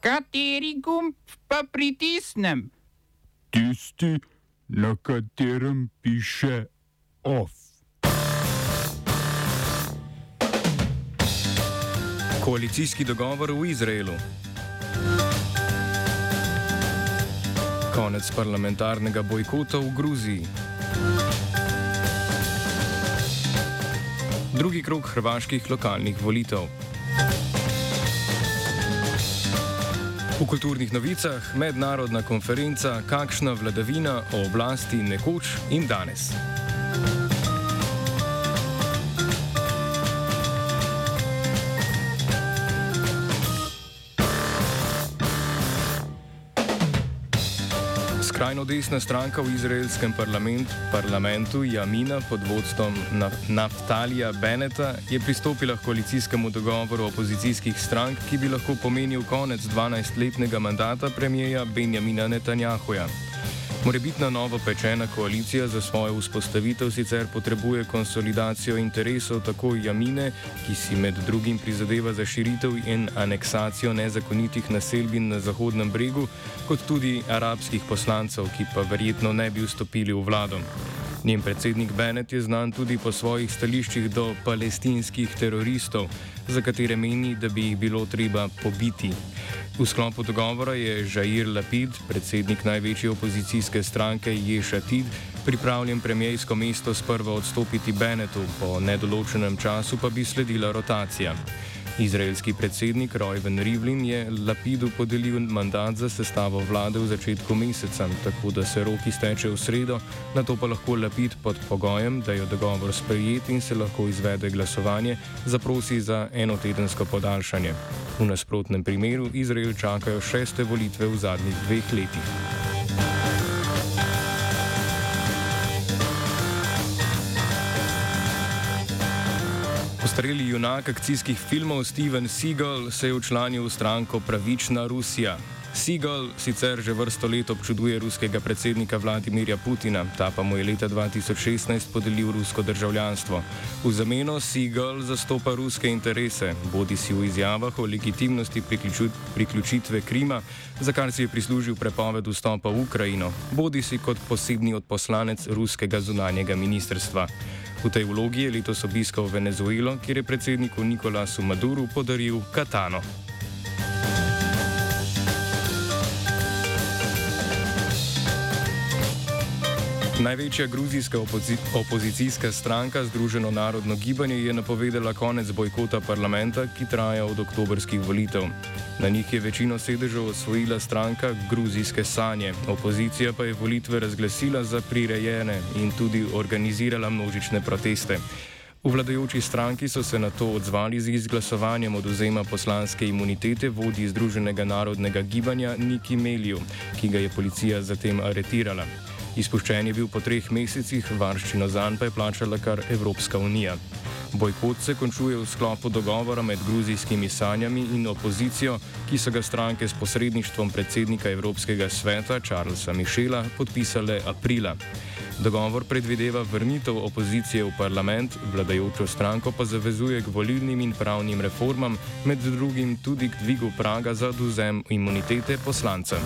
Kateri gumb pa pritisnem? Tisti, na katerem piše OF. Koalicijski dogovor v Izraelu. Konec parlamentarnega bojkota v Gruziji. Drugi krok hrvaških lokalnih volitev. V kulturnih novicah mednarodna konferenca Kakšna vladavina o oblasti nekoč in danes. Skrajno desna stranka v izraelskem parlament, parlamentu Jamina pod vodstvom Naftalija Beneta je pristopila k koalicijskemu dogovoru opozicijskih strank, ki bi lahko pomenil konec 12-letnega mandata premijeja Benjamina Netanjahuja. Morebitna novo pečena koalicija za svojo vzpostavitev sicer potrebuje konsolidacijo interesov tako Jamine, ki si med drugim prizadeva za širitev in aneksacijo nezakonitih naselbin na Zahodnem bregu, kot tudi arabskih poslancev, ki pa verjetno ne bi vstopili v vlado. Njen predsednik Bennett je znan tudi po svojih stališčih do palestinskih teroristov, za katere meni, da bi jih bilo treba pobiti. V sklopu dogovora je Žair Lapid, predsednik največje opozicijske stranke Ješatid, pripravljen premijejsko mesto sprva odstopiti Benetu, po nedoločenem času pa bi sledila rotacija. Izraelski predsednik Rojven Rivlin je Lapidu podelil mandat za sestavo vlade v začetku meseca, tako da se rok izteče v sredo, na to pa lahko Lapid pod pogojem, da je dogovor sprejet in se lahko izvede glasovanje, zaprosi za enotedensko podaljšanje. V nasprotnem primeru Izrael čakajo šeste volitve v zadnjih dveh letih. Ostareli junak akcijskih filmov Steven Seagal se je učlanil v stranko Pravična Rusija. Seagal sicer že vrsto let občuduje ruskega predsednika Vladimirja Putina, ta pa mu je leta 2016 podelil rusko državljanstvo. V zameno Seagal zastopa ruske interese, bodi si v izjavah o legitimnosti priključitve Krima, za kar si je prislužil prepoved vstopa v Ukrajino, bodi si kot posebni odposlanec ruskega zunanjega ministrstva. V tej vlogi je letos obiskal Venezuelo, kjer je predsedniku Nikolasu Maduru podaril katano. Največja gruzijska opozi opozicijska stranka, Združeno narodno gibanje, je napovedala konec bojkota parlamenta, ki traja od oktobrskih volitev. Na njih je večino sedežev osvojila stranka Gruzijske sanje, opozicija pa je volitve razglasila za prirejene in tudi organizirala množične proteste. V vladajoči stranki so se na to odzvali z izglasovanjem oduzema poslanske imunitete vodji Združenega narodnega gibanja Niki Meliju, ki ga je policija zatem aretirala. Izpuščen je bil po treh mesecih, varščino zanj pa je plačala kar Evropska unija. Bojkot se končuje v sklopu dogovora med gruzijskimi sanjami in opozicijo, ki so ga stranke s posredništvom predsednika Evropskega sveta Charlesa Mišela podpisale aprila. Dogovor predvideva vrnitev opozicije v parlament, vladajočo stranko pa zavezuje k volilnim in pravnim reformam, med drugim tudi k dvigu praga za oduzem imunitete poslancem.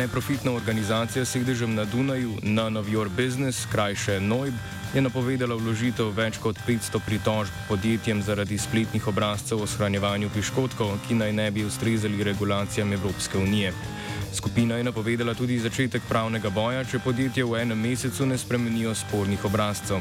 Neprofitna organizacija s sedežem na Dunaju, None of Your Business, krajše NOIB, je napovedala vložitev več kot 500 pritožb podjetjem zaradi spletnih obrazcev o shranjevanju piškotkov, ki naj ne bi ustrezali regulacijam Evropske unije. Skupina je napovedala tudi začetek pravnega boja, če podjetje v enem mesecu ne spremenijo spornih obrazcev.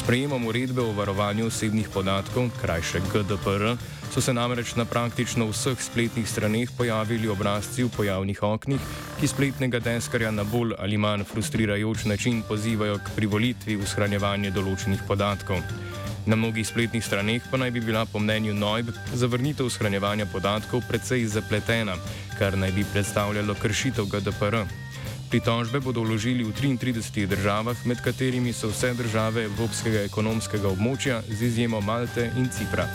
Sprejemom uredbe o varovanju osebnih podatkov, krajše GDPR, so se namreč na praktično vseh spletnih straneh pojavili obrazci v pojavnih oknih, ki spletnega deskarja na bolj ali manj frustrirajoč način pozivajo k privolitvi v shranjevanje določenih podatkov. Na mnogih spletnih straneh pa naj bi bila po mnenju Noib zavrnitev shranjevanja podatkov precej zapletena, kar naj bi predstavljalo kršitev GDPR. Pritožbe bodo vložili v 33 državah, med katerimi so vse države Evropskega ekonomskega območja z izjemo Malte in Cipra.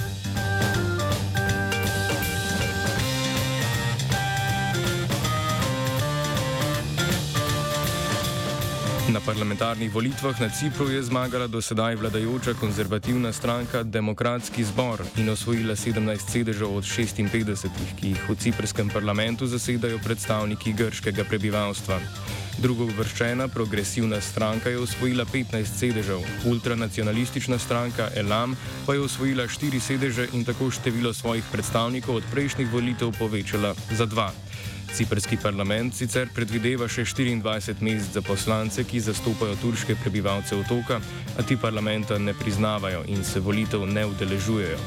Na parlamentarnih volitvah na Cipru je zmagala dosedaj vladajoča konzervativna stranka Demokratski zbor in osvojila 17 sedežev od 56, ki jih v ciprskem parlamentu zasedajo predstavniki grškega prebivalstva. Drugo uvrščena progresivna stranka je osvojila 15 sedežev, ultranacionalistična stranka Elam pa je osvojila 4 sedeže in tako število svojih predstavnikov od prejšnjih volitev povečala za dva. Ciprski parlament sicer predvideva še 24 mest za poslance, ki zastopajo turške prebivalce otoka, a ti parlamenta ne priznavajo in se volitev ne udeležujejo.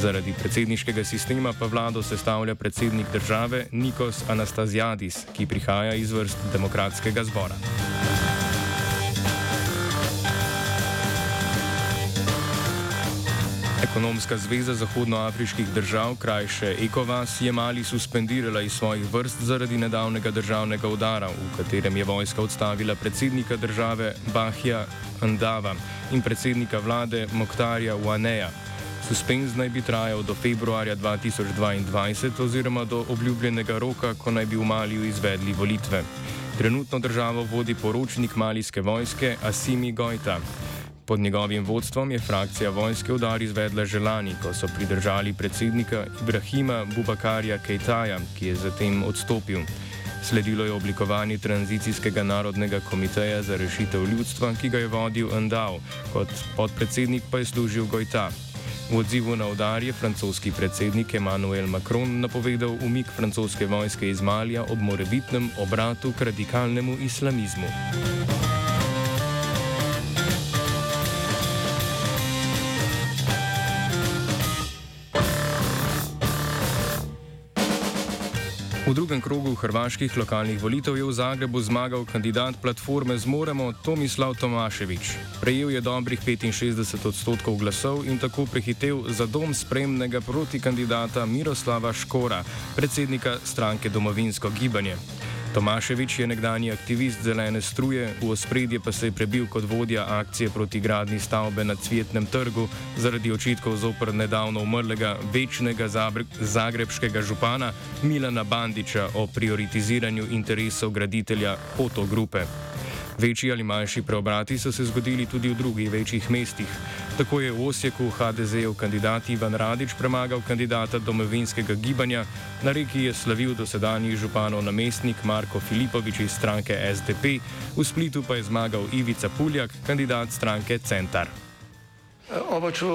Zaradi predsedniškega sistema pa vlado sestavlja predsednik države Nikos Anastasiadis, ki prihaja iz vrst demokratskega zbora. Ekonomska zveza zahodnoafriških držav, krajše ECOWAS, je Mali suspendirala iz svojih vrst zaradi nedavnega državnega udara, v katerem je vojska odstavila predsednika države Bahja Andava in predsednika vlade Moktarja Waneja. Suspenz naj bi trajal do februarja 2022 oziroma do obljubljenega roka, ko naj bi v Maliju izvedli volitve. Trenutno državo vodi poročnik malijske vojske Asimi Gojta. Pod njegovim vodstvom je frakcija vojske udar izvedla že lani, ko so pridržali predsednika Ibrahima Bubakarja Kejtaja, ki je zatem odstopil. Sledilo je oblikovanje tranzicijskega narodnega komiteja za rešitev ljudstva, ki ga je vodil Andal, kot podpredsednik pa je služil Gojta. V odzivu na udar je francoski predsednik Emmanuel Macron napovedal umik francoske vojske iz Malja ob morebitnem obratu k radikalnemu islamizmu. V drugem krogu hrvaških lokalnih volitev je v Zagrebu zmagal kandidat platforme Zmoremo Tomislav Tomaševič. Prejel je dobrih 65 odstotkov glasov in tako prehitev za dom spremnega protikandidata Miroslava Škora, predsednika stranke Domovinsko gibanje. Tomaševič je nekdani aktivist zelene struje, v ospredje pa se je prebil kot vodja akcije proti gradni stavbe na Cvetnem trgu zaradi očitkov zopr nedavno umrlega večnega zagrebskega župana Milana Bandiča o prioritiziranju interesov graditelja Fotogrupe. Večji ali manjši preobrati so se zgodili tudi v drugih večjih mestih. Tako je v Osijeku HDZ-ov kandidat Ivan Radič premagal kandidata domovinskega gibanja, na reki je slavil dosedanji županov namestnik Marko Filipovič iz stranke SDP, v Splitu pa je zmagal Ivica Puljak, kandidat stranke Centar. Oba, če,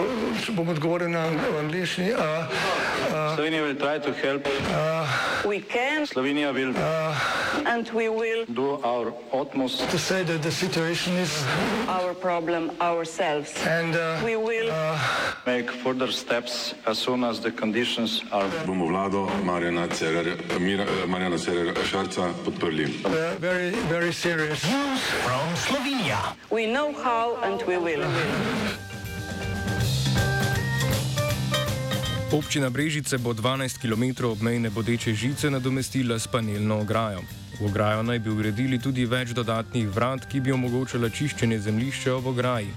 če bom odgovoril na angliški. Slovenija bo poskušala pomagati. Slovenija bo naredila naš utmost, da bo rekla, da je situacija naš problem, sami. In da bomo naredili nadaljnje korake, as soon as the conditions are. Bomo vlado Marjana Cererera Šarca podprli. Very, very serious. From Slovenija. We know how and we will. Občina Brežice bo 12 km obmejne bodeče žice nadomestila s panelno ograjo. V ograjo naj bi uredili tudi več dodatnih vrat, ki bi omogočala čiščenje zemljišča v ograji.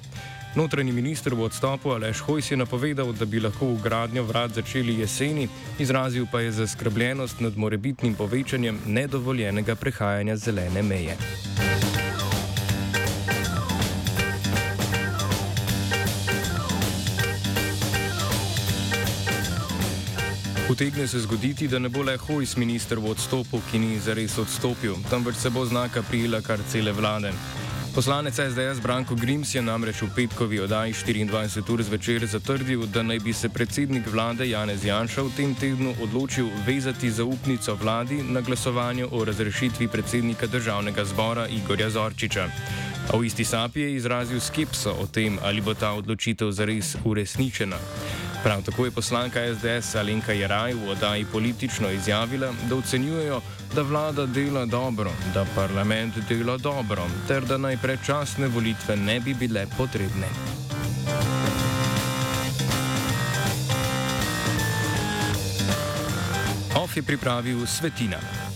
Notranji minister v odstopu Aleš Hojs je napovedal, da bi lahko ugradnjo vrat začeli jeseni, izrazil pa je zaskrbljenost nad morebitnim povečanjem nedovoljenega prehajanja zelene meje. Utegne se zgoditi, da ne bo le Hojs minister v odstopu, ki ni zares odstopil, temveč se bo znaka prijela kar cele vlade. Poslanec SDS Branko Grims je namreč v petkovi oddaji 24 ur zvečer zatrdil, da naj bi se predsednik vlade Janez Janša v tem tednu odločil vezati zaupnico vladi na glasovanju o razrešitvi predsednika državnega zbora Igorja Zorčiča. A v isti sapi je izrazil skepso o tem, ali bo ta odločitev zares uresničena. Prav tako je poslanka SDS Alenka Jaraj v oddaji politično izjavila, da ocenjujejo, da vlada dela dobro, da parlament dela dobro, ter da naj predčasne volitve ne bi bile potrebne. OF je pripravil Svetina.